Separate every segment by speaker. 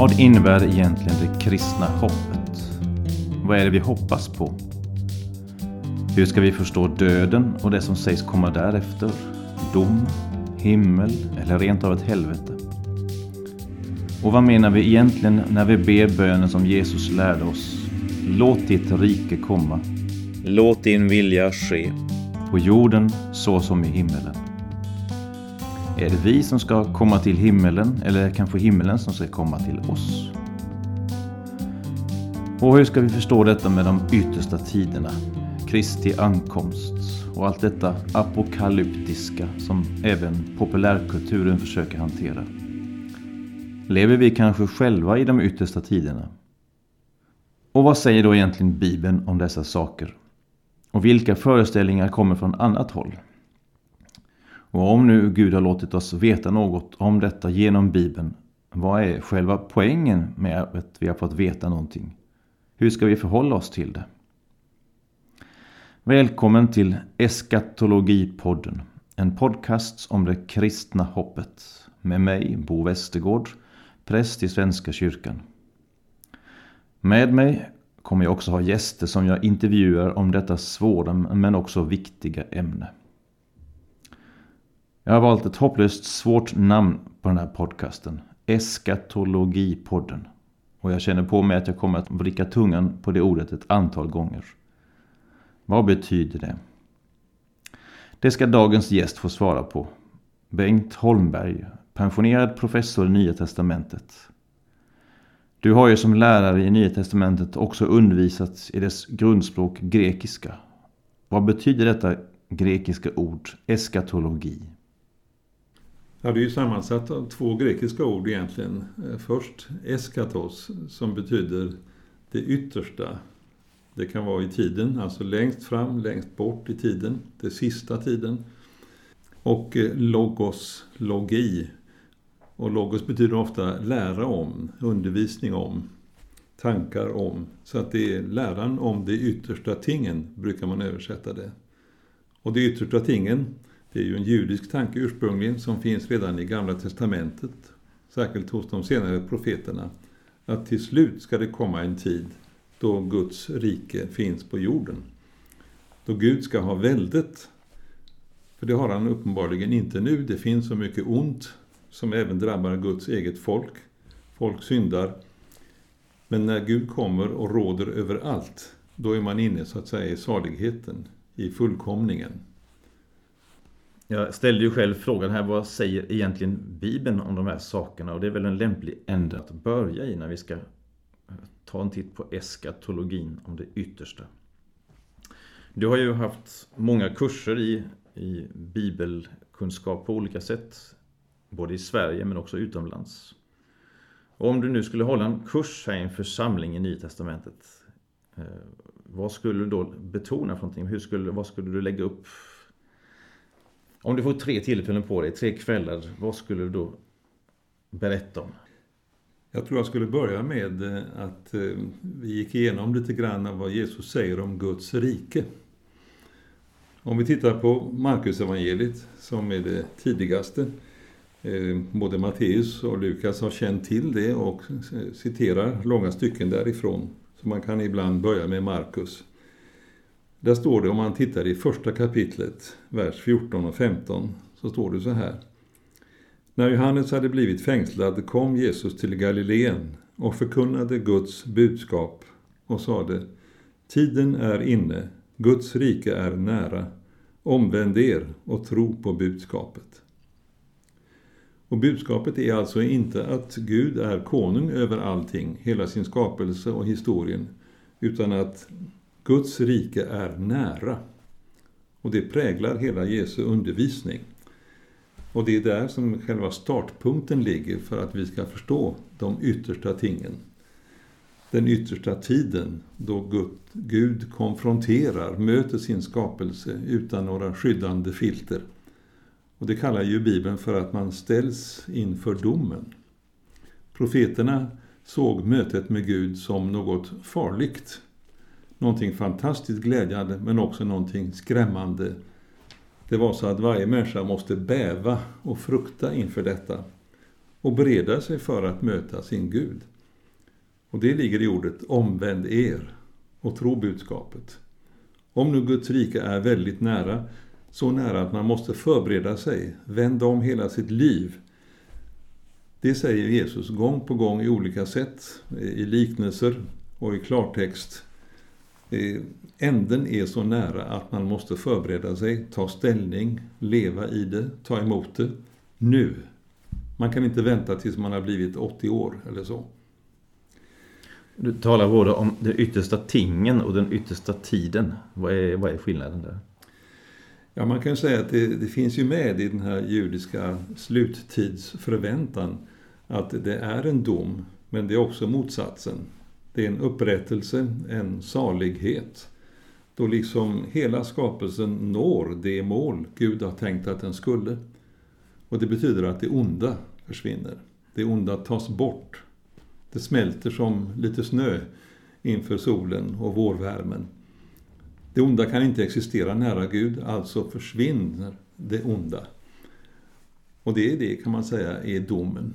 Speaker 1: Vad innebär egentligen det kristna hoppet? Vad är det vi hoppas på? Hur ska vi förstå döden och det som sägs komma därefter? Dom, himmel eller rent av ett helvete? Och vad menar vi egentligen när vi ber bönen som Jesus lärde oss? Låt ditt rike komma.
Speaker 2: Låt din vilja ske.
Speaker 1: På jorden så som i himmelen. Är det vi som ska komma till himmelen eller är det kanske himmelen som ska komma till oss? Och hur ska vi förstå detta med de yttersta tiderna? Kristi ankomst och allt detta apokalyptiska som även populärkulturen försöker hantera. Lever vi kanske själva i de yttersta tiderna? Och vad säger då egentligen Bibeln om dessa saker? Och vilka föreställningar kommer från annat håll? Och om nu Gud har låtit oss veta något om detta genom Bibeln, vad är själva poängen med att vi har fått veta någonting? Hur ska vi förhålla oss till det? Välkommen till Eskatologipodden, en podcast om det kristna hoppet. Med mig, Bo Westergård, präst i Svenska kyrkan. Med mig kommer jag också ha gäster som jag intervjuar om detta svåra men också viktiga ämne. Jag har valt ett hopplöst svårt namn på den här podcasten. Eskatologipodden. Och jag känner på mig att jag kommer att vricka tungan på det ordet ett antal gånger. Vad betyder det? Det ska dagens gäst få svara på. Bengt Holmberg, pensionerad professor i Nya Testamentet. Du har ju som lärare i Nya Testamentet också undervisat i dess grundspråk grekiska. Vad betyder detta grekiska ord, eskatologi?
Speaker 3: Ja, det är ju sammansatt av två grekiska ord egentligen. Eh, först eskatos som betyder det yttersta. Det kan vara i tiden, alltså längst fram, längst bort i tiden, det sista tiden. Och eh, logos, logi. Och logos betyder ofta lära om, undervisning om, tankar om. Så att det är läran om de yttersta tingen, brukar man översätta det. Och de yttersta tingen, det är ju en judisk tanke ursprungligen som finns redan i Gamla Testamentet, särskilt hos de senare profeterna, att till slut ska det komma en tid då Guds rike finns på jorden. Då Gud ska ha väldet. För det har han uppenbarligen inte nu. Det finns så mycket ont som även drabbar Guds eget folk. Folk syndar. Men när Gud kommer och råder över allt, då är man inne så att säga i saligheten, i fullkomningen.
Speaker 1: Jag ställde ju själv frågan här, vad säger egentligen Bibeln om de här sakerna? Och det är väl en lämplig ände att börja i när vi ska ta en titt på eskatologin om det yttersta. Du har ju haft många kurser i, i bibelkunskap på olika sätt. Både i Sverige men också utomlands. Och om du nu skulle hålla en kurs här i en församling i Nya Testamentet. Eh, vad skulle du då betona för någonting? Hur skulle, vad skulle du lägga upp om du får tre tillfällen på dig, tre kvällar, vad skulle du då berätta om?
Speaker 3: Jag tror jag skulle börja med eh, att eh, vi gick igenom lite grann av vad Jesus säger om Guds rike. Om vi tittar på Markus evangeliet som är det tidigaste. Eh, både Matteus och Lukas har känt till det och citerar långa stycken därifrån. Så man kan ibland börja med Markus. Där står det, om man tittar i första kapitlet, vers 14 och 15, så står det så här. När Johannes hade blivit fängslad kom Jesus till Galileen och förkunnade Guds budskap och sade Tiden är inne, Guds rike är nära. Omvänd er och tro på budskapet. Och budskapet är alltså inte att Gud är konung över allting, hela sin skapelse och historien, utan att Guds rike är nära. Och det präglar hela Jesu undervisning. Och det är där som själva startpunkten ligger för att vi ska förstå de yttersta tingen. Den yttersta tiden då Gud konfronterar, möter sin skapelse utan några skyddande filter. Och det kallar ju Bibeln för att man ställs inför domen. Profeterna såg mötet med Gud som något farligt någonting fantastiskt glädjande men också någonting skrämmande. Det var så att varje människa måste bäva och frukta inför detta och bereda sig för att möta sin Gud. Och det ligger i ordet omvänd er och tro budskapet. Om nu Guds rike är väldigt nära, så nära att man måste förbereda sig, vända om hela sitt liv. Det säger Jesus gång på gång i olika sätt, i liknelser och i klartext. Änden är så nära att man måste förbereda sig, ta ställning, leva i det, ta emot det, nu. Man kan inte vänta tills man har blivit 80 år eller så.
Speaker 1: Du talar både om de yttersta tingen och den yttersta tiden. Vad är, vad är skillnaden där?
Speaker 3: Ja, man kan säga att det, det, finns ju med i den här judiska sluttidsförväntan att det är en dom, men det är också motsatsen. Det är en upprättelse, en salighet. Då liksom hela skapelsen når det mål Gud har tänkt att den skulle. Och det betyder att det onda försvinner. Det onda tas bort. Det smälter som lite snö inför solen och vårvärmen. Det onda kan inte existera nära Gud, alltså försvinner det onda. Och det är det, kan man säga, är domen.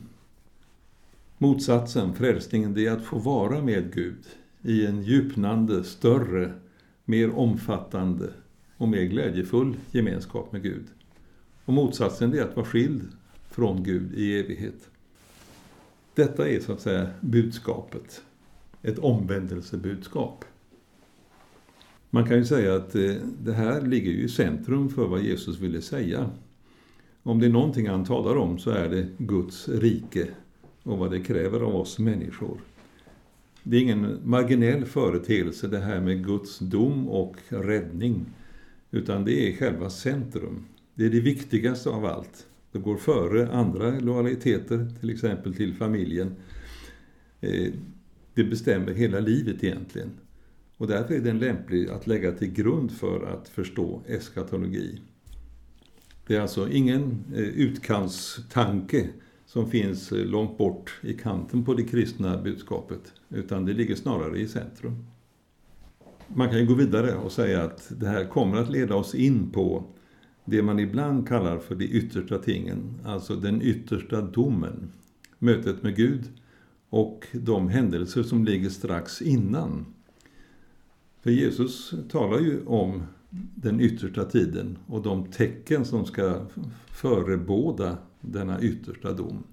Speaker 3: Motsatsen, frälsningen, det är att få vara med Gud i en djupnande, större, mer omfattande och mer glädjefull gemenskap med Gud. Och motsatsen är att vara skild från Gud i evighet. Detta är så att säga budskapet. Ett omvändelsebudskap. Man kan ju säga att eh, det här ligger ju i centrum för vad Jesus ville säga. Om det är någonting han talar om så är det Guds rike och vad det kräver av oss människor. Det är ingen marginell företeelse det här med Guds dom och räddning. Utan det är själva centrum. Det är det viktigaste av allt. Det går före andra lojaliteter, till exempel till familjen. Eh, det bestämmer hela livet egentligen. Och därför är den lämplig att lägga till grund för att förstå eskatologi. Det är alltså ingen eh, utkantstanke som finns eh, långt bort i kanten på det kristna budskapet, utan det ligger snarare i centrum. Man kan ju gå vidare och säga att det här kommer att leda oss in på det man ibland kallar för de yttersta tingen, alltså den yttersta domen, mötet med Gud och de händelser som ligger strax innan. För Jesus talar ju om den yttersta tiden och de tecken som ska förebåda denna yttersta dom.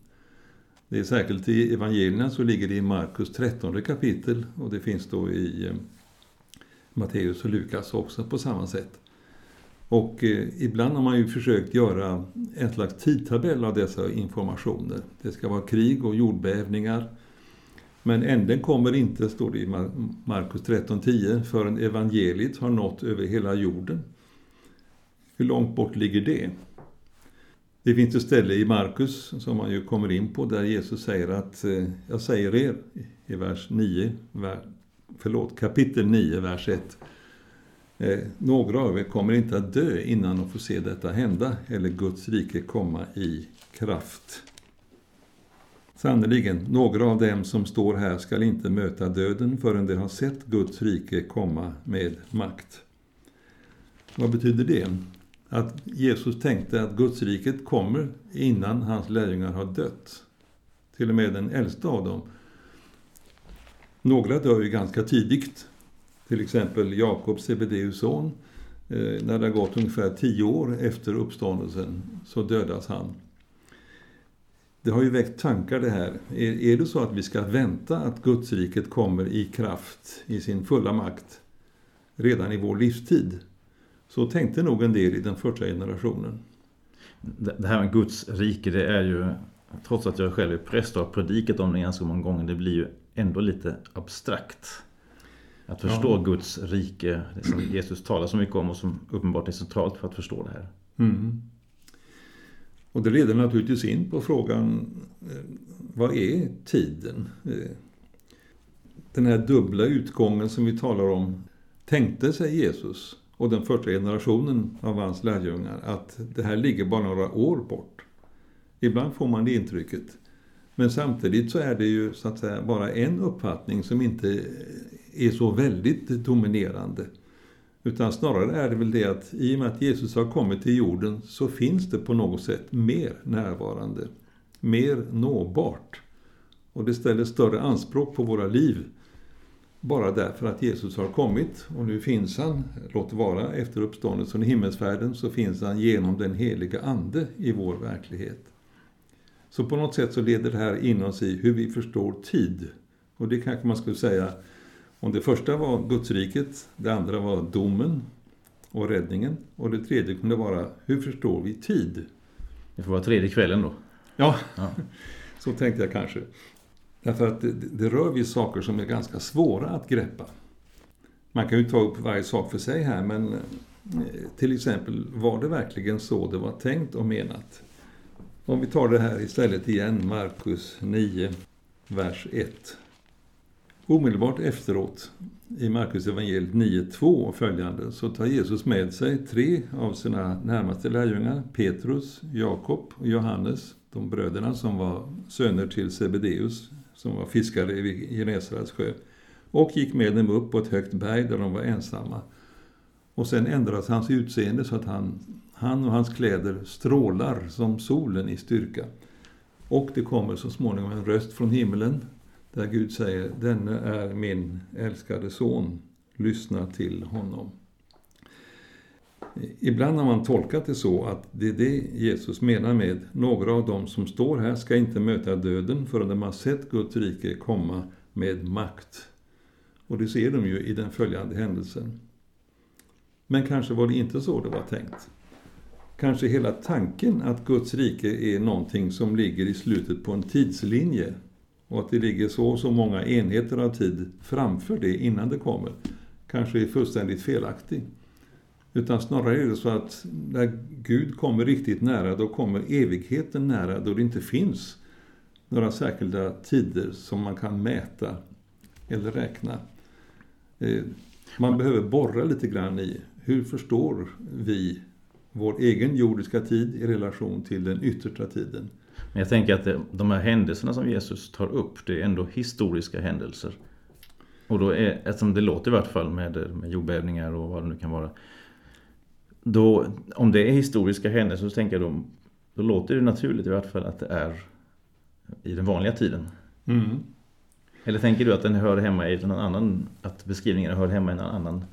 Speaker 3: Det är särskilt i evangelierna så ligger det i Markus 13 kapitel och det finns då i eh, Matteus och Lukas också på samma sätt. Och eh, ibland har man ju försökt göra en slags tidtabell av dessa informationer. Det ska vara krig och jordbävningar. Men änden kommer inte, står det i Markus 13.10, förrän evangeliet har nått över hela jorden. Hur långt bort ligger det? Det finns ett ställe i Markus som man ju kommer in på där Jesus säger att eh, jag säger er i vers 9, förlåt, kapitel 9, vers 1 eh, några av er kommer inte att dö innan de får se detta hända eller Guds rike komma i kraft. Sannerligen, några av dem som står här skall inte möta döden förrän de har sett Guds rike komma med makt. Vad betyder det? Att Jesus tänkte att Guds riket kommer innan hans lärjungar har dött. Till och med den äldsta av dem. Några dör ju ganska tidigt till exempel Jakob, Sebedeus son, eh, när det har gått ungefär tio år efter uppståndelsen så dödas han. Det har ju väckt tankar det här. Är, är det så att vi ska vänta att Gudsriket kommer i kraft, i sin fulla makt, redan i vår livstid? Så tänkte nog en del i den första generationen.
Speaker 1: Det här med Guds rike, det är ju, trots att jag själv är präst och har predikat om det ganska många gånger, det blir ju ändå lite abstrakt. Att förstå ja. Guds rike, det som Jesus talar så mycket om och som uppenbart är centralt för att förstå det här.
Speaker 3: Mm. Och det leder naturligtvis in på frågan, eh, vad är tiden? Eh, den här dubbla utgången som vi talar om, tänkte sig Jesus och den första generationen av hans lärjungar att det här ligger bara några år bort. Ibland får man det intrycket. Men samtidigt så är det ju så att säga bara en uppfattning som inte är så väldigt dominerande. Utan snarare är det väl det att i och med att Jesus har kommit till jorden så finns det på något sätt mer närvarande, mer nåbart. Och det ställer större anspråk på våra liv. Bara därför att Jesus har kommit och nu finns han, låt vara efter uppståndelsen i himmelsfärden, så finns han genom den heliga Ande i vår verklighet. Så på något sätt så leder det här in oss i hur vi förstår tid. Och det kanske man skulle säga, om det första var Gudsriket, det andra var domen och räddningen och det tredje kunde vara, hur förstår vi tid?
Speaker 1: Det får vara tredje kvällen då.
Speaker 3: Ja,
Speaker 1: Ja.
Speaker 3: så tänkte jag kanske. Därför att det, det rör vid saker som är ganska svåra att greppa. Man kan ju ta upp varje sak för sig här, men eh, till exempel, var det verkligen så det var tänkt och menat? Om vi tar det här istället igen, Markus 9, vers 1. Omedelbart efteråt, i Markus evangeliet 9.2 och följande, så tar Jesus med sig tre av sina närmaste lärjungar, Petrus, Jakob och Johannes, de bröderna som var söner till Sebedeus, som var fiskare vid Genesarets sjö, och gick med dem upp på ett högt berg där de var ensamma. Och sen ändras hans utseende så att han, han och hans kläder strålar som solen i styrka. Och det kommer så småningom en röst från himlen där Gud säger, denne är min älskade son, lyssna till honom. Ibland har man tolkat det så att det är det Jesus menar med några av dem som står här ska inte möta döden förrän de har sett Guds rike komma med makt. Och det ser de ju i den följande händelsen. Men kanske var det inte så det var tänkt. Kanske hela tanken att Guds rike är någonting som ligger i slutet på en tidslinje och att det ligger så och så många enheter av tid framför det innan det kommer, kanske är fullständigt felaktig. Utan snarare är det så att när Gud kommer riktigt nära, då kommer evigheten nära, då det inte finns några särskilda tider som man kan mäta eller räkna. Eh, man behöver borra lite grann i hur förstår vi vår egen jordiska tid i relation till den yttersta tiden.
Speaker 1: Men jag tänker att de här händelserna som Jesus tar upp, det är ändå historiska händelser. Och då är, eftersom det låter i vart fall med, med jordbävningar och vad det nu kan vara. Då, om det är historiska händelser så tänker jag då, då låter det naturligt i vart fall att det är i den vanliga tiden.
Speaker 3: Mm.
Speaker 1: Eller tänker du att den hör hemma i någon annan, att beskrivningen hör hemma i någon annan?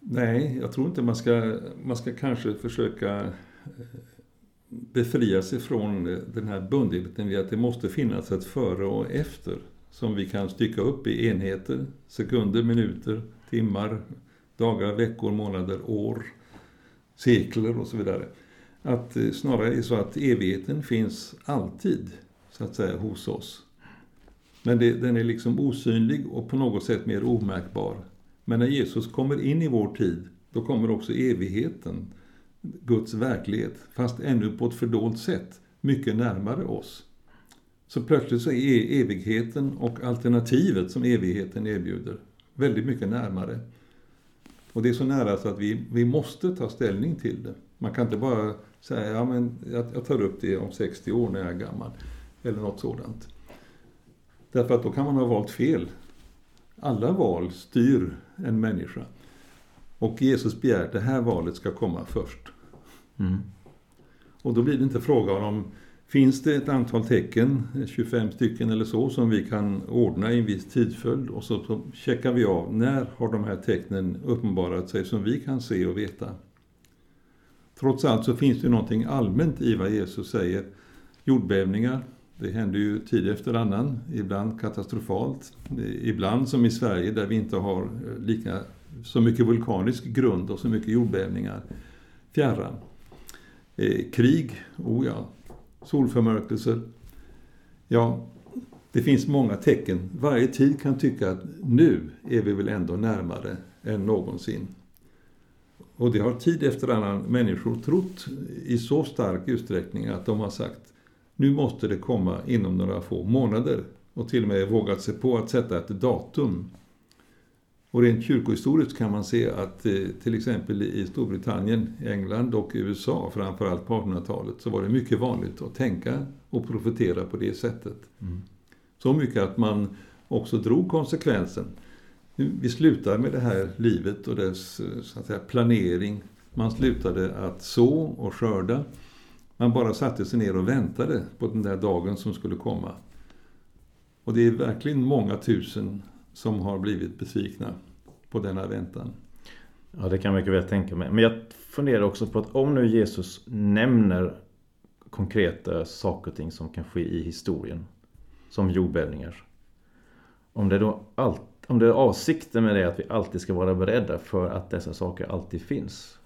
Speaker 3: Nej, jag tror inte man ska, man ska kanske försöka eh, befria sig från den här bundenheten vid att det måste finnas ett före och efter som vi kan stycka upp i enheter, sekunder, minuter, timmar, dagar, veckor, månader, år, sekler och så vidare. Att eh, snarare är det så att evigheten finns alltid, så att säga, hos oss. Men det, den är liksom osynlig och på något sätt mer omärkbar. Men när Jesus kommer in i vår tid, då kommer också evigheten, Guds verklighet, fast ännu på ett fördolt sätt, mycket närmare oss. Så plötsligt så är evigheten och alternativet som evigheten erbjuder väldigt mycket närmare. Och det är så nära så att vi, vi måste ta ställning till det. Man kan inte bara säga, ja men jag, jag tar upp det om 60 år när jag är gammal. Eller något sådant. Därför att då kan man ha valt fel. Alla val styr en människa. Och Jesus begär att det här valet ska komma först.
Speaker 1: Mm.
Speaker 3: Och då blir det inte frågan om Finns det ett antal tecken, 25 stycken eller så, som vi kan ordna i en viss tidsföljd och så, så checkar vi av när har de här tecknen uppenbarat sig som vi kan se och veta. Trots allt så finns det någonting allmänt i vad Jesus säger. Jordbävningar, det händer ju tid efter annan, ibland katastrofalt. Ibland som i Sverige där vi inte har eh, lika, så mycket vulkanisk grund och så mycket jordbävningar. Fjärran. Eh, krig, oh ja. Solförmörkelser. Ja, det finns många tecken. Varje tid kan tycka att nu är vi väl ändå närmare än någonsin. Och det har tid efter annan människor trott i så stark utsträckning att de har sagt nu måste det komma inom några få månader och till och med vågat sig på att sätta ett datum. Och rent kyrkohistoriskt kan man se att eh, till exempel i Storbritannien, England och USA, framförallt på 1800-talet, så var det mycket vanligt att tänka och profetera på det sättet.
Speaker 1: Mm.
Speaker 3: Så mycket att man också drog konsekvensen. Vi slutar med det här livet och dess så att säga, planering. Man slutade att så och skörda. Man bara satte sig ner och väntade på den där dagen som skulle komma. Och det är verkligen många tusen som har blivit besvikna på denna väntan.
Speaker 1: Ja, det kan jag mycket väl tänka mig. Men jag funderar också på att om nu Jesus nämner konkreta saker och ting som kan ske i historien. Som jordbävningar. Om det då allt, om det är avsikten med det att vi alltid ska vara beredda för att dessa saker alltid finns.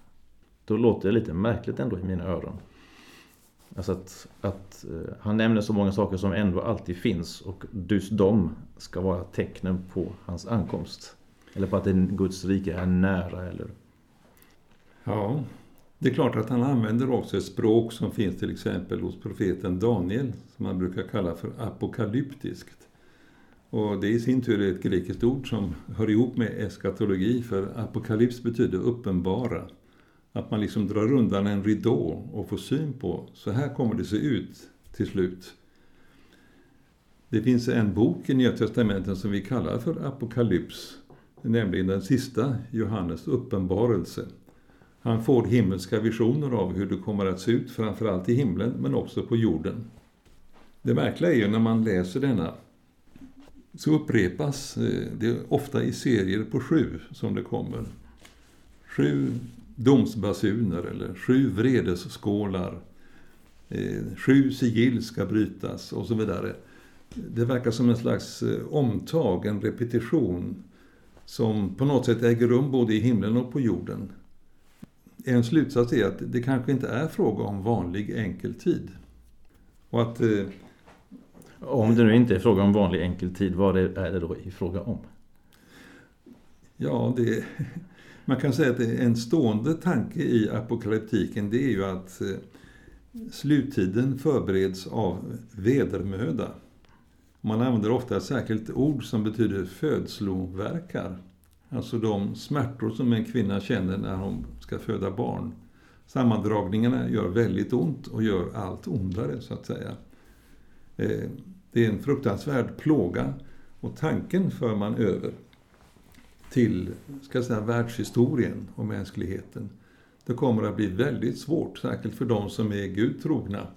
Speaker 1: Då låter det lite märkligt ändå i mina öron. Alltså att, att eh, han nämner så många saker som ändå alltid finns och just de ska vara tecknen på hans ankomst. Eller på att Guds rike är nära eller...
Speaker 3: Ja, det är klart att han använder också ett språk som finns till exempel hos profeten Daniel, som man brukar kalla för apokalyptiskt. Och det i sin tur är ett grekiskt ord som hör ihop med eskatologi, för apokalyps betyder uppenbara. Att man liksom drar undan en ridå och får syn på, så här kommer det se ut till slut. Det finns en bok i Nya Testamentet som vi kallar för Apokalyps, nämligen den sista, Johannes uppenbarelse. Han får himmelska visioner av hur det kommer att se ut, framförallt i himlen, men också på jorden. Det märkliga är ju när man läser denna, så upprepas eh, det ofta i serier på sju som det kommer. Sju domsbasuner eller sju vredesskålar. Eh, sju sigill ska brytas och så vidare. Det verkar som en slags eh, omtag, en repetition som på något sätt äger rum både i himlen och på jorden. En slutsats är att det kanske inte är fråga om vanlig enkel tid. Och att... Eh,
Speaker 1: om det nu inte är fråga om vanlig enkel tid, vad är det då i fråga om?
Speaker 3: Ja, det, man kan säga att en stående tanke i apokalyptiken det är ju att eh, sluttiden förbereds av vedermöda. Man använder ofta ett särskilt ord som betyder födslovärkar. Alltså de smärtor som en kvinna känner när hon ska föda barn. Sammandragningarna gör väldigt ont och gör allt ondare, så att säga. Eh, det är en fruktansvärd plåga och tanken för man över till ska säga, världshistorien och mänskligheten. Det kommer att bli väldigt svårt, särskilt för de som är Gud trogna.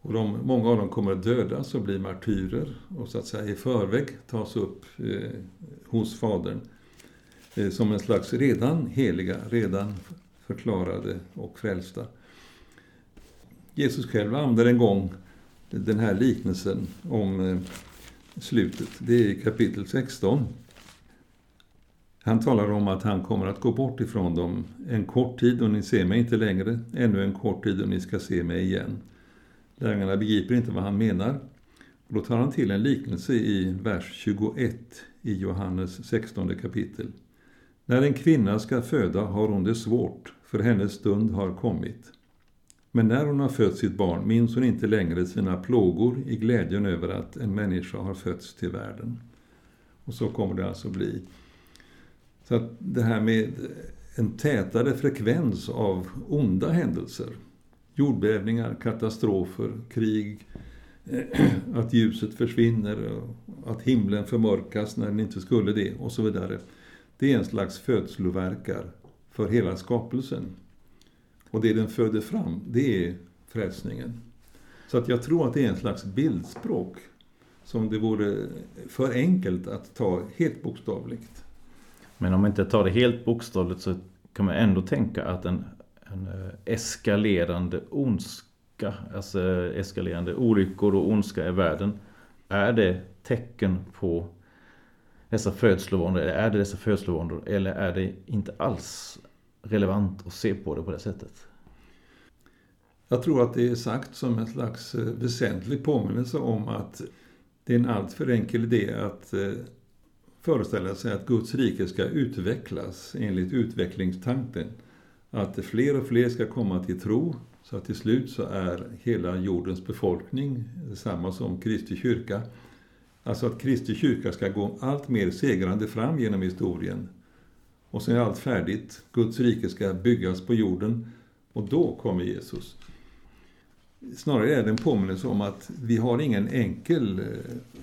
Speaker 3: Och de, många av dem kommer att dödas och bli martyrer och så att säga i förväg tas upp eh, hos Fadern. Eh, som en slags redan heliga, redan förklarade och frälsta. Jesus själv använder en gång den här liknelsen om eh, slutet. Det är i kapitel 16. Han talar om att han kommer att gå bort ifrån dem en kort tid och ni ser mig inte längre, ännu en kort tid och ni ska se mig igen. Lärjungarna begriper inte vad han menar. Och då tar han till en liknelse i vers 21 i Johannes 16 kapitel. När en kvinna ska föda har hon det svårt, för hennes stund har kommit. Men när hon har fött sitt barn minns hon inte längre sina plågor i glädjen över att en människa har fötts till världen. Och så kommer det alltså bli. Så att det här med en tätare frekvens av onda händelser, jordbävningar, katastrofer, krig, att ljuset försvinner, att himlen förmörkas när den inte skulle det och så vidare det är en slags födsloverkar för hela skapelsen. Och det den föder fram, det är frälsningen. Så att jag tror att det är en slags bildspråk som det vore för enkelt att ta helt bokstavligt.
Speaker 1: Men om man inte tar det helt bokstavligt så kan man ändå tänka att en, en eh, eskalerande ondska, alltså eh, eskalerande olyckor och ondska i världen, är det tecken på dessa födslovåndor? Är det dessa födslovåndor eller är det inte alls relevant att se på det på det sättet?
Speaker 3: Jag tror att det är sagt som en slags eh, väsentlig påminnelse om att det är en alltför enkel idé att föreställa sig att Guds rike ska utvecklas enligt utvecklingstanken. Att fler och fler ska komma till tro så att till slut så är hela jordens befolkning samma som Kristi kyrka. Alltså att Kristi kyrka ska gå allt mer segrande fram genom historien. Och sen är allt färdigt. Guds rike ska byggas på jorden. Och då kommer Jesus. Snarare är det en påminnelse om att vi har ingen enkel eh,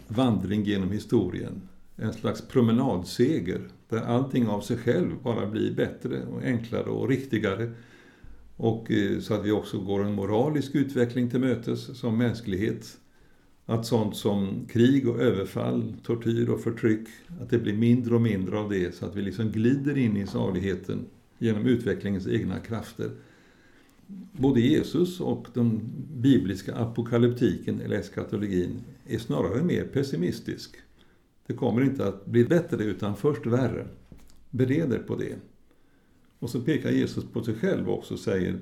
Speaker 3: vandring genom historien. En slags promenadseger där allting av sig själv bara blir bättre och enklare och riktigare. Och eh, så att vi också går en moralisk utveckling till mötes som mänsklighet Att sånt som krig och överfall, tortyr och förtryck, att det blir mindre och mindre av det så att vi liksom glider in i saligheten genom utvecklingens egna krafter. Både Jesus och den bibliska apokalyptiken, eller eskatologin, är snarare mer pessimistisk. Det kommer inte att bli bättre utan först värre. Bered er på det. Och så pekar Jesus på sig själv också och säger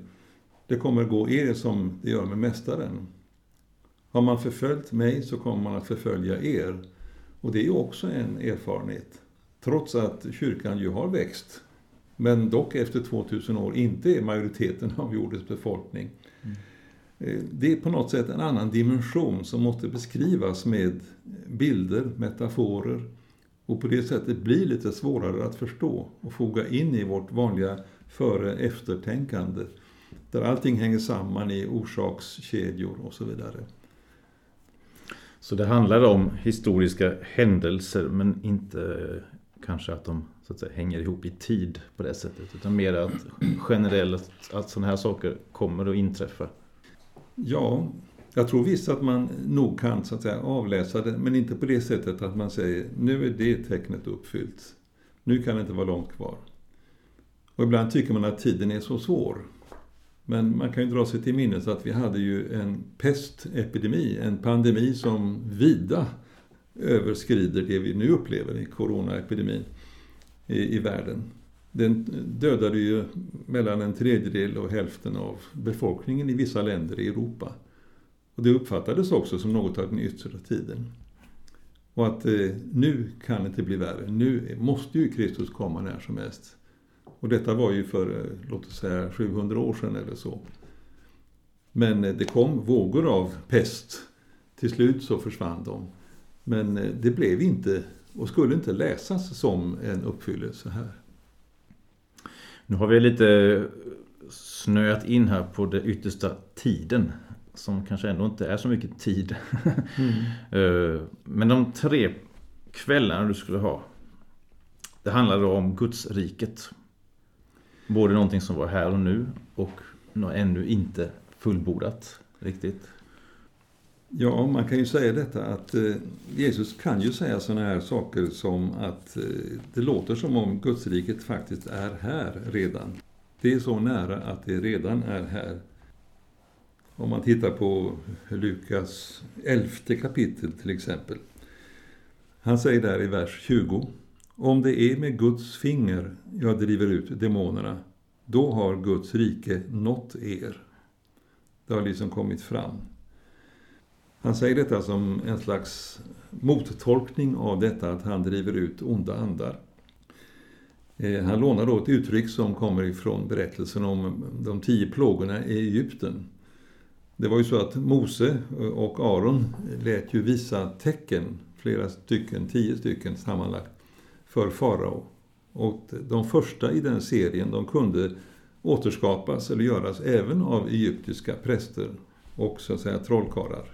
Speaker 3: det kommer gå er som det gör med Mästaren. Har man förföljt mig så kommer man att förfölja er. Och det är ju också en erfarenhet. Trots att kyrkan ju har växt, men dock efter 2000 år inte är majoriteten av jordens befolkning. Eh, det är på något sätt en annan dimension som måste beskrivas med bilder, metaforer och på det sättet blir lite svårare att förstå och foga in i vårt vanliga före-eftertänkande där allting hänger samman i orsakskedjor och så vidare.
Speaker 1: Så det handlar om historiska händelser men inte kanske att de så att säga, hänger ihop i tid på det sättet. Utan mer att generellt att sådana här saker kommer att inträffa.
Speaker 3: Ja, jag tror visst att man nog kan så att säga, avläsa det, men inte på det sättet att man säger nu är det tecknet uppfyllt. Nu kan det inte vara långt kvar. Och ibland tycker man att tiden är så svår. Men man kan ju dra sig till minnes att vi hade ju en pestepidemi, en pandemi som vida överskrider det vi nu upplever i coronaepidemin i, i världen. Den dödade ju mellan en tredjedel och hälften av befolkningen i vissa länder i Europa. Och det uppfattades också som något av den yttre tiden. Och att eh, nu kan det inte bli värre. Nu måste ju Kristus komma när som helst. Och detta var ju för, eh, låt oss säga, 700 år sedan eller så. Men eh, det kom vågor av pest. Till slut så försvann de. Men eh, det blev inte och skulle inte läsas som en uppfyllelse här.
Speaker 1: Nu har vi lite snöat in här på det yttersta tiden. Som kanske ändå inte är så mycket tid. Mm. Men de tre kvällarna du skulle ha. Det handlar då om Guds riket. Både någonting som var här och nu och ännu inte fullbordat riktigt.
Speaker 3: Ja, man kan ju säga detta att eh, Jesus kan ju säga sådana här saker som att eh, det låter som om Gudsriket faktiskt är här redan. Det är så nära att det redan är här. Om man tittar på Lukas elfte kapitel till exempel. Han säger där i vers 20. Om det är med Guds finger jag driver ut demonerna, då har Guds rike nått er. Det har liksom kommit fram. Han säger detta som en slags mottolkning av detta att han driver ut onda andar. Eh, han lånar då ett uttryck som kommer ifrån berättelsen om de tio plågorna i Egypten. Det var ju så att Mose och Aron lät ju visa tecken, flera stycken, tio stycken sammanlagt, för farao. Och de första i den serien de kunde återskapas eller göras även av egyptiska präster och så att säga trollkarlar.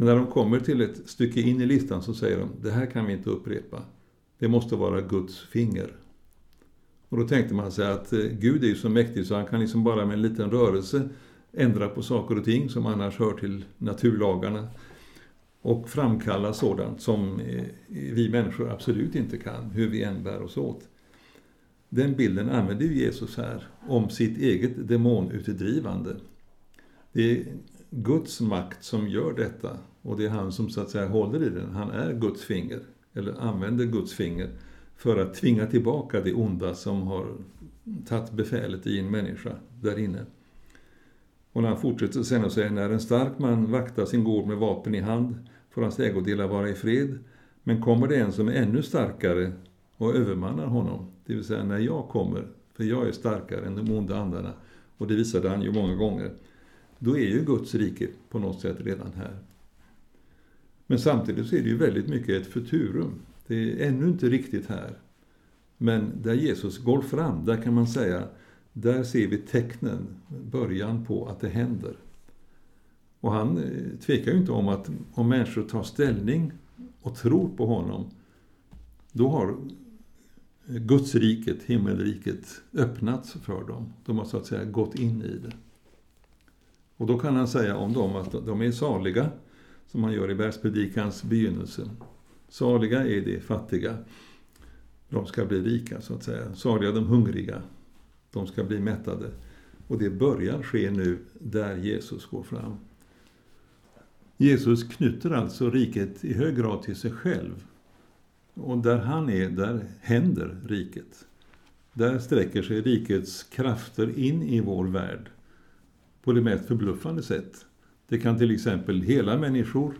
Speaker 3: Men när de kommer till ett stycke in i listan så säger de, det här kan vi inte upprepa. Det måste vara Guds finger. Och då tänkte man sig att eh, Gud är ju så mäktig så han kan liksom bara med en liten rörelse ändra på saker och ting som annars hör till naturlagarna och framkalla sådant som eh, vi människor absolut inte kan, hur vi än bär oss åt. Den bilden använder ju Jesus här om sitt eget demonutdrivande. Det Guds makt som gör detta och det är han som så att säga håller i den. Han är Guds finger, eller använder Guds finger för att tvinga tillbaka det onda som har tagit befälet i en människa där inne. Och när han fortsätter sen och säger, när en stark man vaktar sin gård med vapen i hand får hans ägodelar vara i fred. Men kommer det en som är ännu starkare och övermannar honom, det vill säga när jag kommer, för jag är starkare än de onda andarna, och det visade han ju många gånger, då är ju Guds rike på något sätt redan här. Men samtidigt så är det ju väldigt mycket ett futurum. Det är ännu inte riktigt här. Men där Jesus går fram, där kan man säga, där ser vi tecknen, början på att det händer. Och han eh, tvekar ju inte om att om människor tar ställning och tror på honom, då har eh, Gudsriket, himmelriket, öppnats för dem. De har så att säga gått in i det. Och då kan han säga om dem att de är saliga som han gör i bergspredikans begynnelse. Saliga är de fattiga. De ska bli rika, så att säga. Saliga de hungriga. De ska bli mättade. Och det börjar ske nu där Jesus går fram. Jesus knyter alltså riket i hög grad till sig själv. Och där han är, där händer riket. Där sträcker sig rikets krafter in i vår värld på det mest förbluffande sätt. Det kan till exempel hela människor.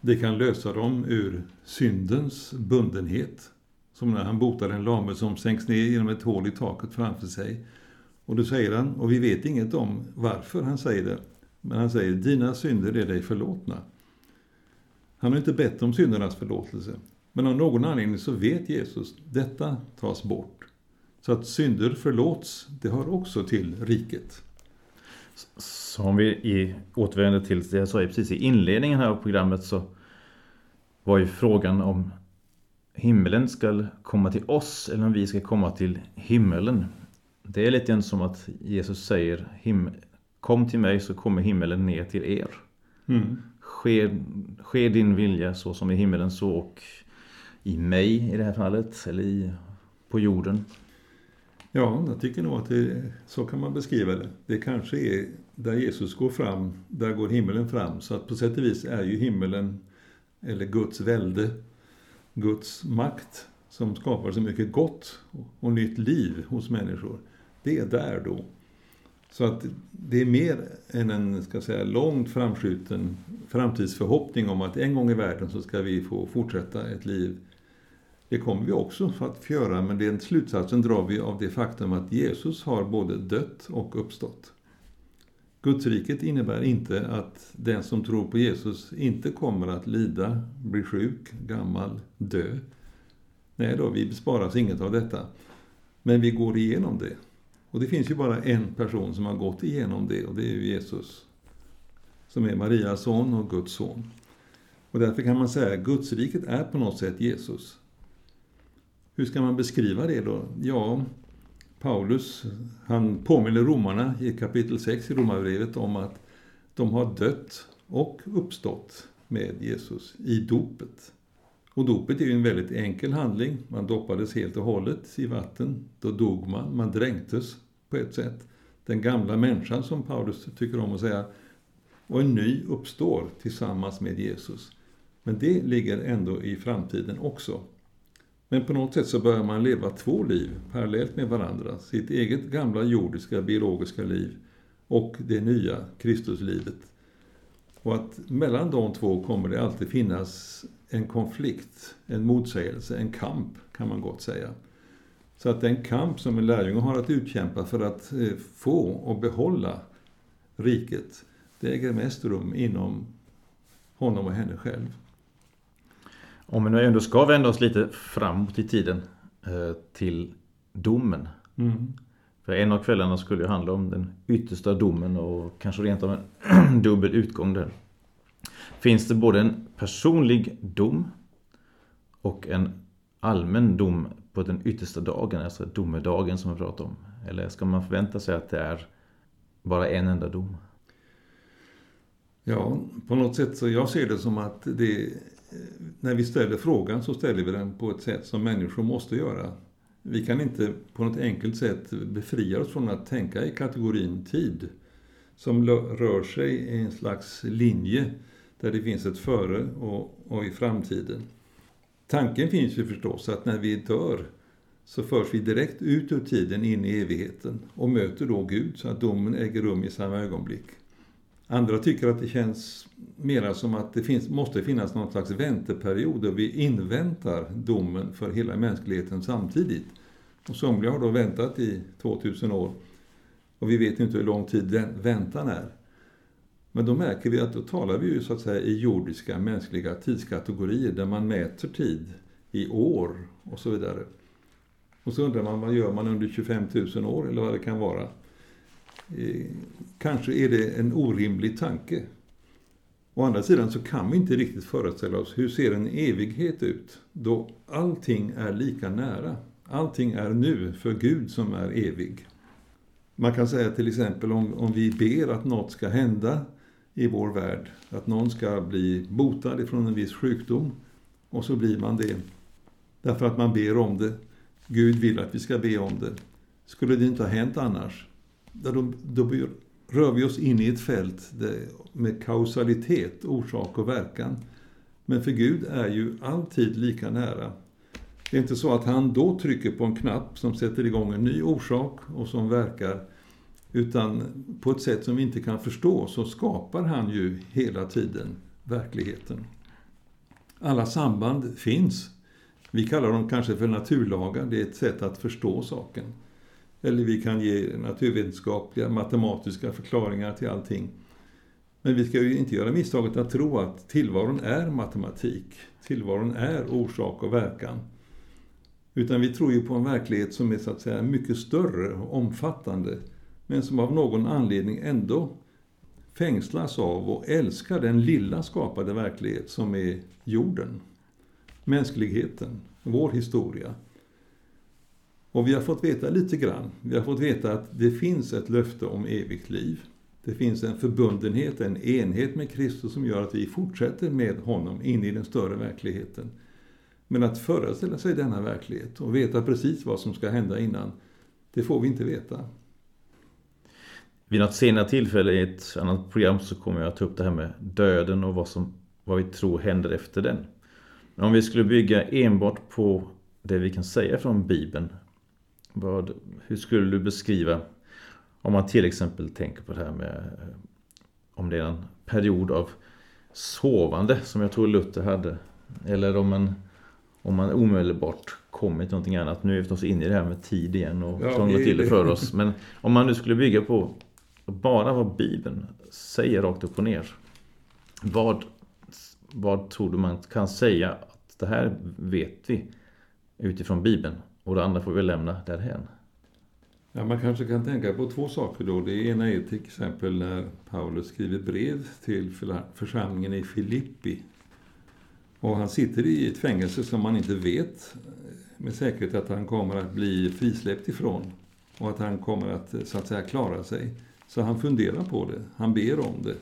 Speaker 3: Det kan lösa dem ur syndens bundenhet. Som när han botar en lame som sänks ner genom ett hål i taket framför sig. Och då säger han, och vi vet inget om varför han säger det, men han säger dina synder är dig förlåtna. Han har inte bett om syndernas förlåtelse. Men av någon anledning så vet Jesus, detta tas bort. Så att synder förlåts, det hör också till riket.
Speaker 1: Så om vi i, återvänder till det jag sa precis i inledningen här av programmet så var ju frågan om himmelen ska komma till oss eller om vi ska komma till himmelen. Det är lite grann som att Jesus säger Kom till mig så kommer himmelen ner till er. Mm. Sker, sker din vilja så som i himmelen så och i mig i det här fallet eller i, på jorden.
Speaker 3: Ja, jag tycker nog att det, så kan man beskriva det. Det kanske är där Jesus går fram, där går himmelen fram. Så att på sätt och vis är ju himmelen, eller Guds välde, Guds makt som skapar så mycket gott och nytt liv hos människor. Det är där då. Så att det är mer än en ska säga, långt framskjuten framtidsförhoppning om att en gång i världen så ska vi få fortsätta ett liv det kommer vi också att göra, men den slutsatsen drar vi av det faktum att Jesus har både dött och uppstått. Gudsriket innebär inte att den som tror på Jesus inte kommer att lida, bli sjuk, gammal, dö. Nej då, vi besparas inget av detta. Men vi går igenom det. Och det finns ju bara en person som har gått igenom det och det är ju Jesus. Som är Marias son och Guds son. Och därför kan man säga att Gudsriket är på något sätt Jesus. Hur ska man beskriva det då? Ja, Paulus han påminner romarna i kapitel 6 i Romarbrevet om att de har dött och uppstått med Jesus i dopet. Och dopet är ju en väldigt enkel handling. Man doppades helt och hållet i vatten. Då dog man, man dränktes på ett sätt. Den gamla människan som Paulus tycker om att säga. Och en ny uppstår tillsammans med Jesus. Men det ligger ändå i framtiden också. Men på något sätt så börjar man leva två liv parallellt med varandra. Sitt eget gamla jordiska biologiska liv och det nya Kristuslivet. Och att mellan de två kommer det alltid finnas en konflikt, en motsägelse, en kamp kan man gott säga. Så att den kamp som en lärjunge har att utkämpa för att eh, få och behålla riket, det äger mest rum inom honom och henne själv.
Speaker 1: Om vi nu ändå ska vända oss lite framåt i tiden eh, till domen. Mm. För en av kvällarna skulle ju handla om den yttersta domen och kanske rent av en dubbel utgång där. Finns det både en personlig dom och en allmän dom på den yttersta dagen, alltså domedagen som vi pratar om? Eller ska man förvänta sig att det är bara en enda dom?
Speaker 3: Ja, på något sätt så jag ser det som att det när vi ställer frågan så ställer vi den på ett sätt som människor måste göra. Vi kan inte på något enkelt sätt befria oss från att tänka i kategorin tid som rör sig i en slags linje där det finns ett före och, och i framtiden. Tanken finns ju förstås att när vi dör så förs vi direkt ut ur tiden in i evigheten och möter då Gud så att domen äger rum i samma ögonblick. Andra tycker att det känns mera som att det finns, måste finnas någon slags vänteperiod där vi inväntar domen för hela mänskligheten samtidigt. Och somliga har då väntat i 2000 år och vi vet inte hur lång tid den väntan är. Men då märker vi att då talar vi ju så att säga i jordiska mänskliga tidskategorier där man mäter tid i år och så vidare. Och så undrar man vad gör man under 25 000 år eller vad det kan vara. Eh, kanske är det en orimlig tanke. Å andra sidan så kan vi inte riktigt föreställa oss hur ser en evighet ut då allting är lika nära. Allting är nu för Gud som är evig. Man kan säga till exempel om, om vi ber att något ska hända i vår värld. Att någon ska bli botad ifrån en viss sjukdom och så blir man det därför att man ber om det. Gud vill att vi ska be om det. Skulle det inte ha hänt annars, då, då rör vi oss in i ett fält med kausalitet, orsak och verkan. Men för Gud är ju alltid lika nära. Det är inte så att han då trycker på en knapp som sätter igång en ny orsak och som verkar. Utan på ett sätt som vi inte kan förstå så skapar han ju hela tiden verkligheten. Alla samband finns. Vi kallar dem kanske för naturlagar, det är ett sätt att förstå saken. Eller vi kan ge naturvetenskapliga, matematiska förklaringar till allting. Men vi ska ju inte göra misstaget att tro att tillvaron är matematik. Tillvaron är orsak och verkan. Utan vi tror ju på en verklighet som är så att säga mycket större och omfattande. Men som av någon anledning ändå fängslas av och älskar den lilla skapade verklighet som är jorden. Mänskligheten, vår historia. Och vi har fått veta lite grann. Vi har fått veta att det finns ett löfte om evigt liv. Det finns en förbundenhet, en enhet med Kristus som gör att vi fortsätter med honom in i den större verkligheten. Men att föreställa sig denna verklighet och veta precis vad som ska hända innan, det får vi inte veta.
Speaker 1: Vid något senare tillfälle i ett annat program så kommer jag att ta upp det här med döden och vad, som, vad vi tror händer efter den. Men om vi skulle bygga enbart på det vi kan säga från Bibeln, vad, hur skulle du beskriva om man till exempel tänker på det här med om det är en period av sovande som jag tror Luther hade. Eller om man, om man omedelbart kommer till någonting annat. Nu är vi förstås inne i det här med tid igen och ja, krånglar till det för oss. Men om man nu skulle bygga på bara vad Bibeln säger rakt upp och ner. Vad, vad tror du man kan säga att det här vet vi utifrån Bibeln och det andra får vi lämna därhen?
Speaker 3: Ja, man kanske kan tänka på två saker då. Det ena är till exempel när Paulus skriver brev till församlingen i Filippi. Och han sitter i ett fängelse som man inte vet eh, med säkerhet att han kommer att bli frisläppt ifrån. Och att han kommer att eh, så att säga klara sig. Så han funderar på det, han ber om det.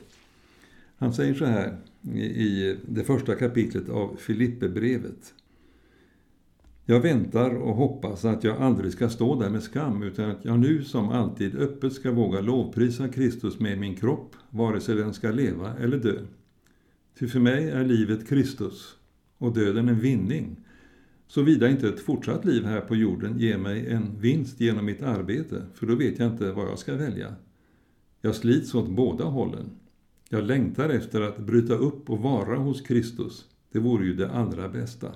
Speaker 3: Han säger så här i det första kapitlet av Filipperbrevet. Jag väntar och hoppas att jag aldrig ska stå där med skam utan att jag nu som alltid öppet ska våga lovprisa Kristus med min kropp, vare sig den ska leva eller dö. Ty för mig är livet Kristus och döden en vinning, såvida inte ett fortsatt liv här på jorden ger mig en vinst genom mitt arbete, för då vet jag inte vad jag ska välja. Jag slits åt båda hållen. Jag längtar efter att bryta upp och vara hos Kristus. Det vore ju det allra bästa.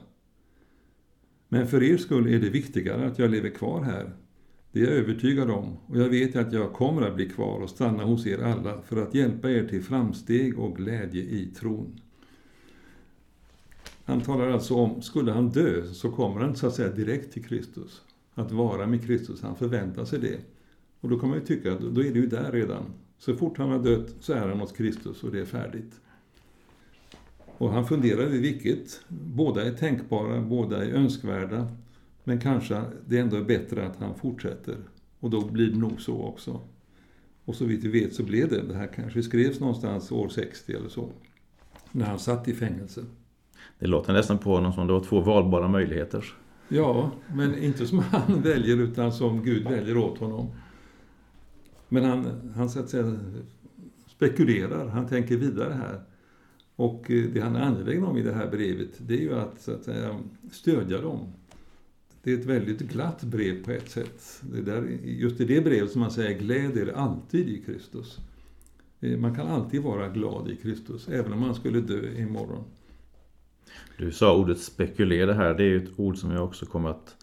Speaker 3: Men för er skull är det viktigare att jag lever kvar här. Det är jag övertygad om och jag vet att jag kommer att bli kvar och stanna hos er alla för att hjälpa er till framsteg och glädje i tron. Han talar alltså om, skulle han dö så kommer han så att säga direkt till Kristus. Att vara med Kristus, han förväntar sig det. Och då kan man ju tycka att då är det ju där redan. Så fort han har dött så är han hos Kristus och det är färdigt. Och han funderar över vilket. Båda är tänkbara, båda är önskvärda. Men kanske det ändå är bättre att han fortsätter. Och då blir det nog så också. Och så vitt vi vet så blev det. Det här kanske skrevs någonstans år 60 eller så. När han satt i fängelse.
Speaker 1: Det låter nästan på honom som det var två valbara möjligheter.
Speaker 3: Ja, men inte som han väljer utan som Gud väljer åt honom. Men han, han så att säga, spekulerar, han tänker vidare här. Och eh, det han är angelägen om i det här brevet, det är ju att, så att säga, stödja dem. Det är ett väldigt glatt brev på ett sätt. Det där, just i det brevet som man säger, gläd er alltid i Kristus. Eh, man kan alltid vara glad i Kristus, även om man skulle dö imorgon.
Speaker 1: Du sa ordet spekulera här, det är ju ett ord som jag också kommer att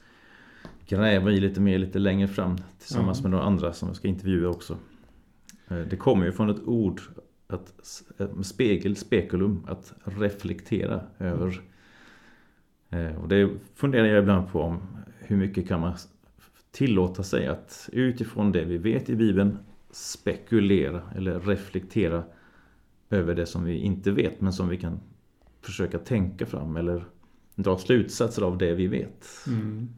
Speaker 1: gräva i lite mer lite längre fram tillsammans mm. med några andra som jag ska intervjua också. Eh, det kommer ju från ett ord, att, spegel, spekulum, att reflektera över. Mm. Och det funderar jag ibland på om hur mycket kan man tillåta sig att utifrån det vi vet i Bibeln spekulera eller reflektera över det som vi inte vet men som vi kan försöka tänka fram eller dra slutsatser av det vi vet. Mm.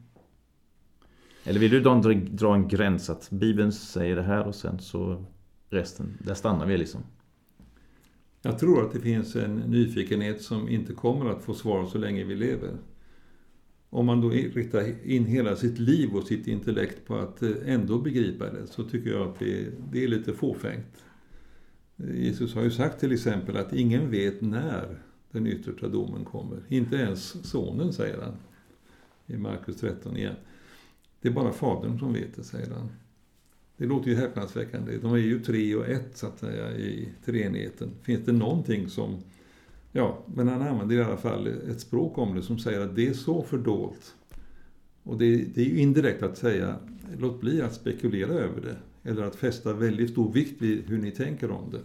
Speaker 1: Eller vill du då dra en gräns att Bibeln säger det här och sen så resten, där stannar vi liksom?
Speaker 3: Jag tror att det finns en nyfikenhet som inte kommer att få svar så länge vi lever. Om man då riktar in hela sitt liv och sitt intellekt på att eh, ändå begripa det så tycker jag att det, det är lite fåfängt. Eh, Jesus har ju sagt till exempel att ingen vet när den yttersta domen kommer. Inte ens sonen, säger han i Markus 13 igen. Det är bara fadern som vet det, säger han. Det låter ju häpnadsväckande. De är ju tre och ett, så att säga, i treenigheten. Finns det någonting som... Ja, men han använder i alla fall ett språk om det som säger att det är så fördolt. Och det, det är ju indirekt att säga, låt bli att spekulera över det. Eller att fästa väldigt stor vikt vid hur ni tänker om det.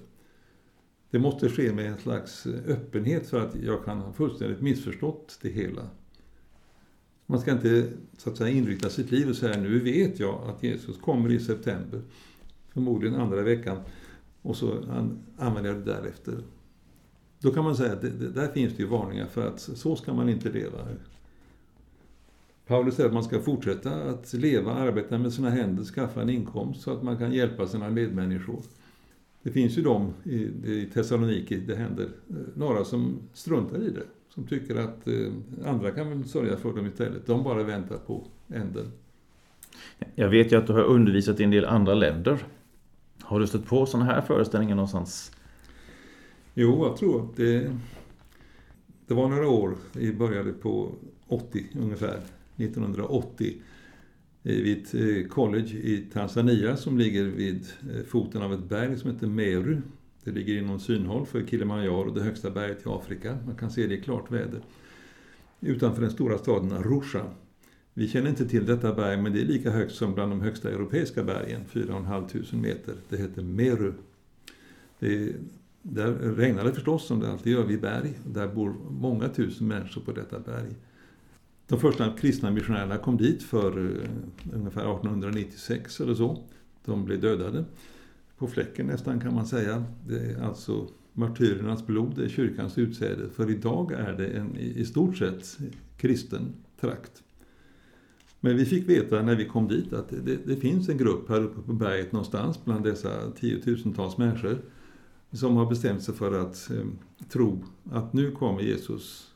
Speaker 3: Det måste ske med en slags öppenhet för att jag kan ha fullständigt missförstått det hela. Man ska inte så att säga, inrikta sitt liv och säga nu vet jag att Jesus kommer i september, förmodligen andra veckan, och så använder jag det därefter. Då kan man säga att det, det, där finns det ju varningar för att så ska man inte leva. Paulus säger att man ska fortsätta att leva, arbeta med sina händer, skaffa en inkomst så att man kan hjälpa sina medmänniskor. Det finns ju de i, i Thessaloniki, det händer, eh, några som struntar i det. Som tycker att eh, andra kan väl sörja för dem istället. De bara väntar på änden.
Speaker 1: Jag vet ju att du har undervisat i en del andra länder. Har du stött på sådana här föreställningar någonstans?
Speaker 3: Jo, jag tror att det, det var några år, vi började på 80 ungefär, 1980 vid ett eh, college i Tanzania som ligger vid eh, foten av ett berg som heter Meru. Det ligger inom synhåll för Kilimanjaro, det högsta berget i Afrika. Man kan se det i klart väder. Utanför den stora staden Arusha. Vi känner inte till detta berg, men det är lika högt som bland de högsta europeiska bergen, 4 500 meter. Det heter Meru. Det, där regnar det förstås, som det alltid gör vid berg. Där bor många tusen människor på detta berg. De första kristna missionärerna kom dit för eh, ungefär 1896 eller så. De blev dödade på fläcken nästan kan man säga. Det är alltså martyrernas blod, det är kyrkans utsäde. För idag är det en i stort sett kristen trakt. Men vi fick veta när vi kom dit att det, det, finns en grupp här uppe på berget någonstans bland dessa tiotusentals människor som har bestämt sig för att eh, tro att nu kommer Jesus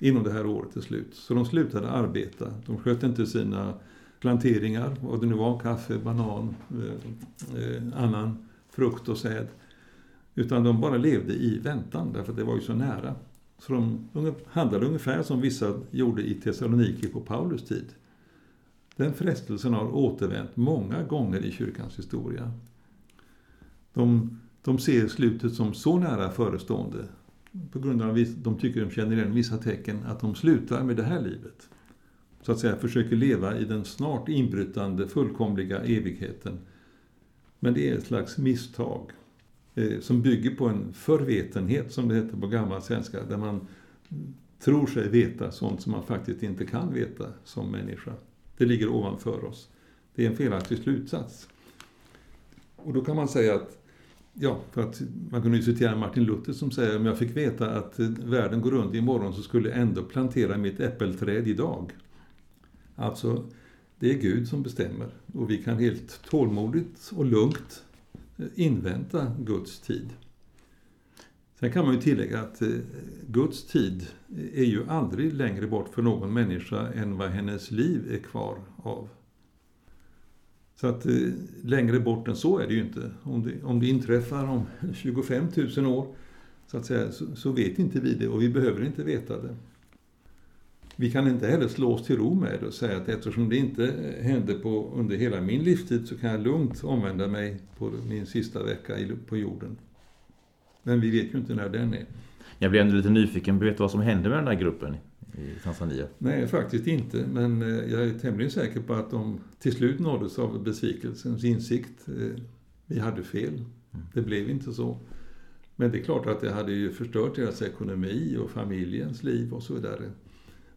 Speaker 3: inom det här året till slut. Så de slutade arbeta. De sköt inte sina planteringar, vad det nu var, kaffe, banan, eh, eh, annan frukt och säd. Utan de bara levde i väntan, därför att det var ju så nära. Så de handlade ungefär som vissa gjorde i Thessaloniki på Paulus tid. Den frestelsen har återvänt många gånger i kyrkans historia. De, de ser slutet som så nära förestående på grund av att de tycker de känner igen vissa tecken att de slutar med det här livet. Så att säga försöker leva i den snart inbrytande fullkomliga evigheten. Men det är ett slags misstag eh, som bygger på en förvetenhet, som det heter på gammal svenska, där man tror sig veta sånt som man faktiskt inte kan veta som människa. Det ligger ovanför oss. Det är en felaktig slutsats. Och då kan man säga att Ja, för att man kunde ju citera Martin Luther som säger om jag fick veta att eh, världen går runt imorgon så skulle jag ändå plantera mitt äppelträd idag. Alltså, det är Gud som bestämmer och vi kan helt tålmodigt och lugnt eh, invänta Guds tid. Sen kan man ju tillägga att eh, Guds tid eh, är ju aldrig längre bort för någon människa än vad hennes liv är kvar av. Så att längre bort än så är det ju inte. Om det, om det inträffar om 25 000 år så, att säga, så, så, vet inte vi det och vi behöver inte veta det. Vi kan inte heller slå oss till ro med det och säga att eftersom det inte hände på, under hela min livstid så kan jag lugnt omvända mig på min sista vecka på jorden. Men vi vet ju inte när den är.
Speaker 1: Jag blir ändå lite nyfiken på vad som hände med den där gruppen i Tanzania?
Speaker 3: Nej, faktiskt inte. Men eh, jag är tämligen säker på att de till slut nåddes av besvikelsens insikt. Eh, vi hade fel. Mm. Det blev inte så. Men det är klart att det hade ju förstört deras ekonomi och familjens liv och så vidare.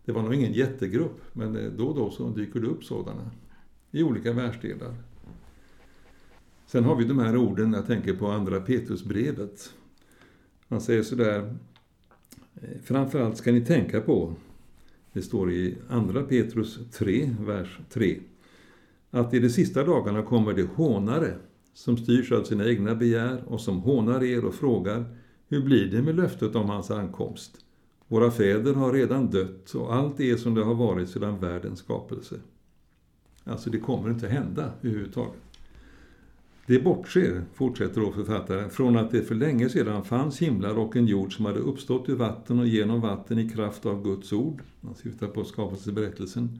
Speaker 3: Det var nog ingen jättegrupp, men eh, då och då så dyker det upp sådana i olika världsdelar. Sen har vi de här orden, jag tänker på andra Petrusbrevet. Han säger sådär, eh, framförallt ska ni tänka på det står i Andra Petrus 3, vers 3. Att i de sista dagarna kommer det hånare som styrs av sina egna begär och som hånar er och frågar Hur blir det med löftet om hans ankomst? Våra fäder har redan dött och allt är som det har varit sedan världens skapelse. Alltså det kommer inte hända överhuvudtaget. Det bortser, fortsätter då författaren, från att det för länge sedan fanns himlar och en jord som hade uppstått ur vatten och genom vatten i kraft av Guds ord. Man syftar på skapelseberättelsen.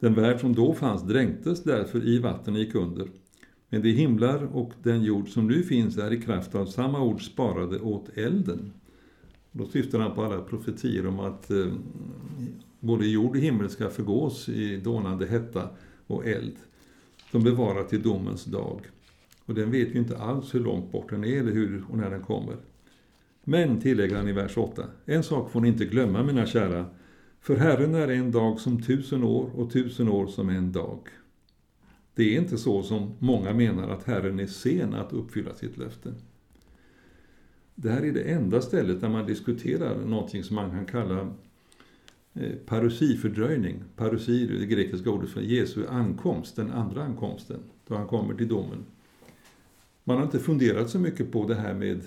Speaker 3: Den värld som då fanns dränktes därför i vatten och gick under. Men de himlar och den jord som nu finns är i kraft av samma ord sparade åt elden. Då syftar han på alla profetier om att eh, både jord och himmel ska förgås i dånande hetta och eld. De bevarar till domens dag. Och den vet ju inte alls hur långt bort den är eller hur och när den kommer. Men, tillägger han i vers 8, en sak får ni inte glömma mina kära, för Herren är en dag som tusen år och tusen år som en dag. Det är inte så som många menar att Herren är sen att uppfylla sitt löfte. Det här är det enda stället där man diskuterar någonting som man kan kalla eh, parusifördröjning. Parusi är det grekiska ordet för Jesu ankomst, den andra ankomsten, då han kommer till domen. Man har inte funderat så mycket på det här med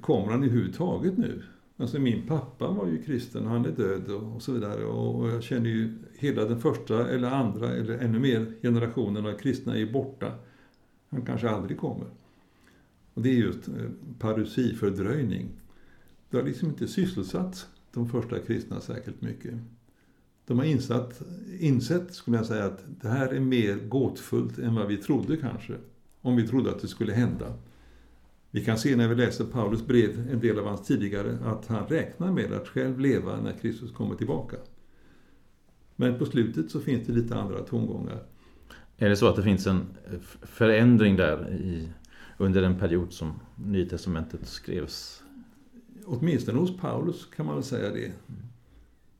Speaker 3: kommer han överhuvudtaget nu? Alltså min pappa var ju kristen, han är död och, så vidare. Och jag känner ju hela den första eller andra eller ännu mer generationen av kristna är borta. Han kanske aldrig kommer. Och det är just eh, parusi, fördröjning. Det har liksom inte sysselsatt de första kristna särskilt mycket. De har insatt, insett, skulle jag säga, att det här är mer gåtfullt än vad vi trodde kanske. Om vi trodde att det skulle hända. Vi kan se när vi läser Paulus brev, en del av hans tidigare, att han räknar med att själv leva när Kristus kommer tillbaka. Men på slutet så finns det lite andra tongångar.
Speaker 1: Är det så att det finns en förändring där i, under den period som Nya Testamentet skrevs?
Speaker 3: Åtminstone hos Paulus kan man väl säga det.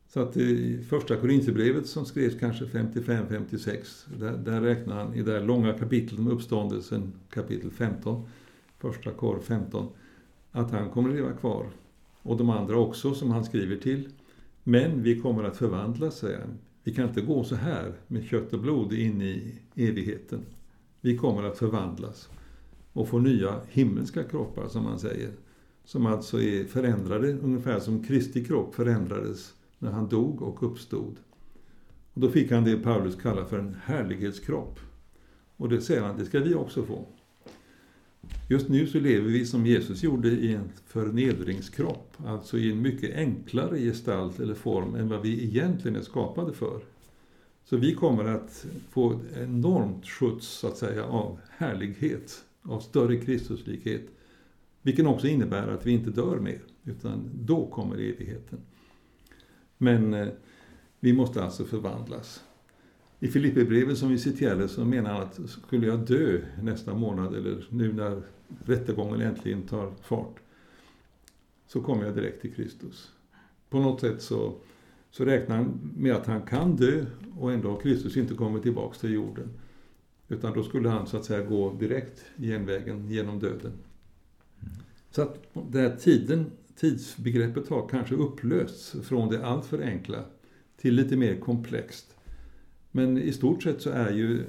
Speaker 3: Så att i första Korinthierbrevet som skrevs kanske 55-56, där, där räknar han i det här långa kapitlet om uppståndelsen, kapitel 15, första kor 15, att han kommer att leva kvar. Och de andra också som han skriver till. Men vi kommer att förvandlas, säger han. Vi kan inte gå så här med kött och blod in i evigheten. Vi kommer att förvandlas och få nya himmelska kroppar, som man säger. Som alltså är förändrade, ungefär som Kristi kropp förändrades när han dog och uppstod. Och då fick han det Paulus kallar för en härlighetskropp. Och det säger han, det ska vi också få. Just nu så lever vi som Jesus gjorde i en förnedringskropp, alltså i en mycket enklare gestalt eller form än vad vi egentligen är skapade för. Så vi kommer att få enormt skjuts, så att säga, av härlighet, av större Kristuslikhet, vilken också innebär att vi inte dör mer, utan då kommer evigheten. Men eh, vi måste alltså förvandlas. I Filipperbrevet som vi citerade så menar han att skulle jag dö nästa månad eller nu när rättegången äntligen tar fart så kommer jag direkt till Kristus. På något sätt så, så räknar han med att han kan dö och ändå har Kristus inte kommit tillbaks till jorden. Utan då skulle han så att säga gå direkt genvägen genom döden. Så att den här tiden, tidsbegreppet har kanske upplösts från det alltför enkla till lite mer komplext. Men i stort sett så är ju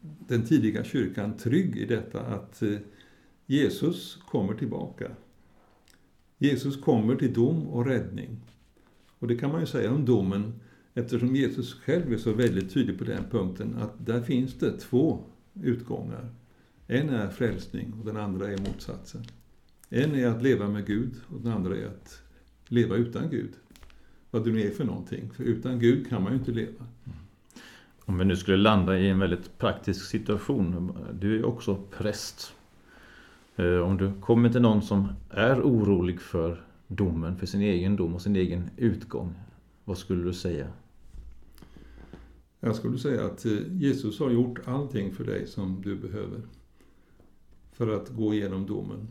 Speaker 3: den tidiga kyrkan trygg i detta att eh, Jesus kommer tillbaka. Jesus kommer till dom och räddning. Och det kan man ju säga om domen eftersom Jesus själv är så väldigt tydlig på den punkten att där finns det två utgångar. En är frälsning och den andra är motsatsen. En är att leva med Gud och den andra är att leva utan Gud. Vad det nu är för någonting, för utan Gud kan man ju inte leva. Mm.
Speaker 1: Om vi nu skulle landa i en väldigt praktisk situation. Du är också präst. Eh, om du kommer till någon som är orolig för domen, för sin egen dom och sin egen utgång. Vad skulle du säga?
Speaker 3: Jag skulle säga att eh, Jesus har gjort allting för dig som du behöver. För att gå igenom domen.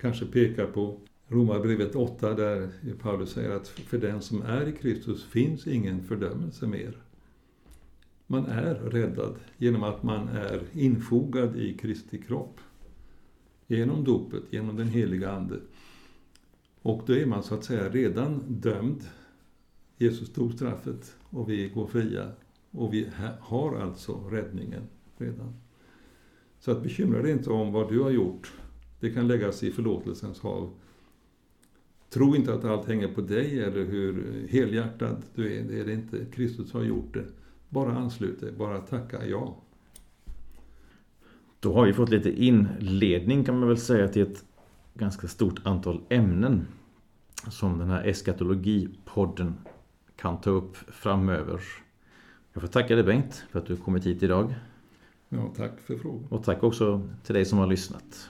Speaker 3: Kanske peka på Romarbrevet 8 där Paulus säger att för den som är i Kristus finns ingen fördömelse mer. Man är räddad genom att man är infogad i Kristi kropp. Genom dopet, genom den heliga Ande. Och då är man så att säga redan dömd. Jesus tog straffet och vi går fria. Och vi har alltså räddningen redan. Så att bekymra dig inte om vad du har gjort Det kan läggas i förlåtelsens hav. Tro inte att allt hänger på dig eller hur helhjärtad du är. Det är det inte. Kristus har gjort det. Bara anslut dig, bara tacka ja.
Speaker 1: Då har vi fått lite inledning kan man väl säga till ett ganska stort antal ämnen som den här eskatologipodden kan ta upp framöver. Jag får tacka dig Bengt för att du kommit hit idag.
Speaker 3: Ja, tack för frågan.
Speaker 1: Och tack också till dig som har lyssnat.